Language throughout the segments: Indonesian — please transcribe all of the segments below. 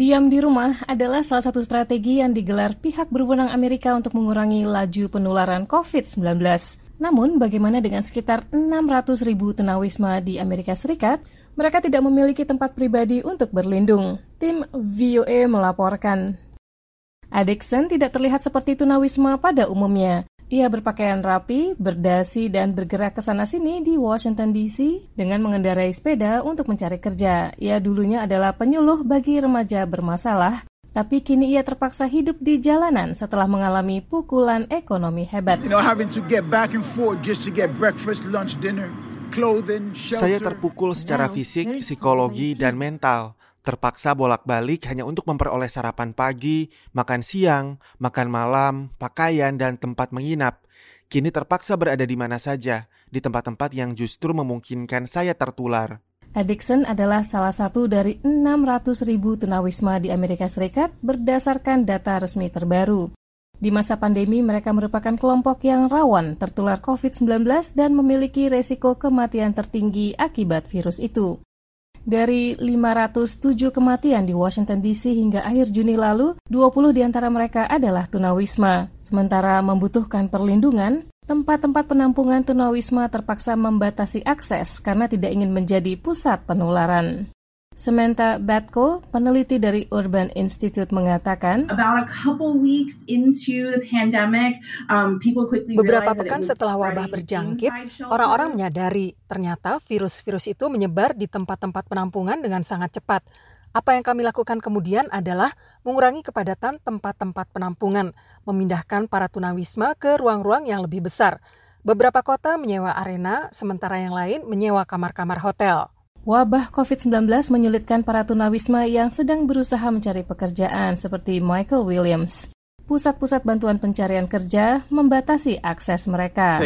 Diam di rumah adalah salah satu strategi yang digelar pihak berwenang Amerika untuk mengurangi laju penularan COVID-19. Namun, bagaimana dengan sekitar 600 ribu tunawisma di Amerika Serikat? Mereka tidak memiliki tempat pribadi untuk berlindung. Tim VOA melaporkan. Adikson tidak terlihat seperti tunawisma pada umumnya. Ia berpakaian rapi, berdasi, dan bergerak ke sana-sini di Washington DC dengan mengendarai sepeda untuk mencari kerja. Ia dulunya adalah penyuluh bagi remaja bermasalah, tapi kini ia terpaksa hidup di jalanan setelah mengalami pukulan ekonomi hebat. Saya terpukul secara fisik, psikologi, dan mental terpaksa bolak-balik hanya untuk memperoleh sarapan pagi, makan siang, makan malam, pakaian, dan tempat menginap. Kini terpaksa berada di mana saja, di tempat-tempat yang justru memungkinkan saya tertular. Addiction adalah salah satu dari 600 ribu tunawisma di Amerika Serikat berdasarkan data resmi terbaru. Di masa pandemi, mereka merupakan kelompok yang rawan tertular COVID-19 dan memiliki resiko kematian tertinggi akibat virus itu. Dari 507 kematian di Washington DC hingga akhir Juni lalu, 20 di antara mereka adalah tunawisma. Sementara membutuhkan perlindungan, tempat-tempat penampungan tunawisma terpaksa membatasi akses karena tidak ingin menjadi pusat penularan. Samantha Batko, peneliti dari Urban Institute mengatakan, um, beberapa pekan setelah wabah berjangkit, orang-orang menyadari ternyata virus-virus itu menyebar di tempat-tempat penampungan dengan sangat cepat. Apa yang kami lakukan kemudian adalah mengurangi kepadatan tempat-tempat penampungan, memindahkan para tunawisma ke ruang-ruang yang lebih besar. Beberapa kota menyewa arena, sementara yang lain menyewa kamar-kamar hotel. Wabah COVID-19 menyulitkan para tunawisma yang sedang berusaha mencari pekerjaan seperti Michael Williams. Pusat-pusat bantuan pencarian kerja membatasi akses mereka.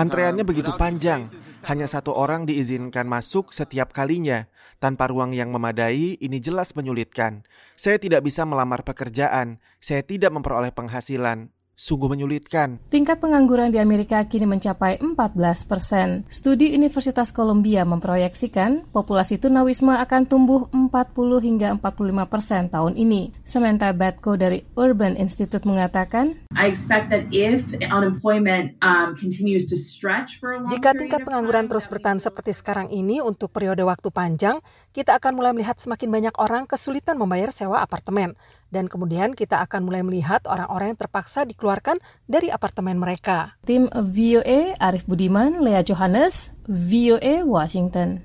Antreannya begitu panjang, hanya satu orang diizinkan masuk setiap kalinya. Tanpa ruang yang memadai, ini jelas menyulitkan. Saya tidak bisa melamar pekerjaan, saya tidak memperoleh penghasilan, sungguh menyulitkan. Tingkat pengangguran di Amerika kini mencapai 14 persen. Studi Universitas Columbia memproyeksikan populasi tunawisma akan tumbuh 40 hingga 45 persen tahun ini. Samantha Batko dari Urban Institute mengatakan, um, jika tingkat pengangguran terus bertahan seperti sekarang ini untuk periode waktu panjang, kita akan mulai melihat semakin banyak orang kesulitan membayar sewa apartemen. Dan kemudian kita akan mulai melihat orang-orang yang terpaksa dikeluarkan dari apartemen mereka. Tim VOA Arif Budiman, Lea Johannes, VOA Washington.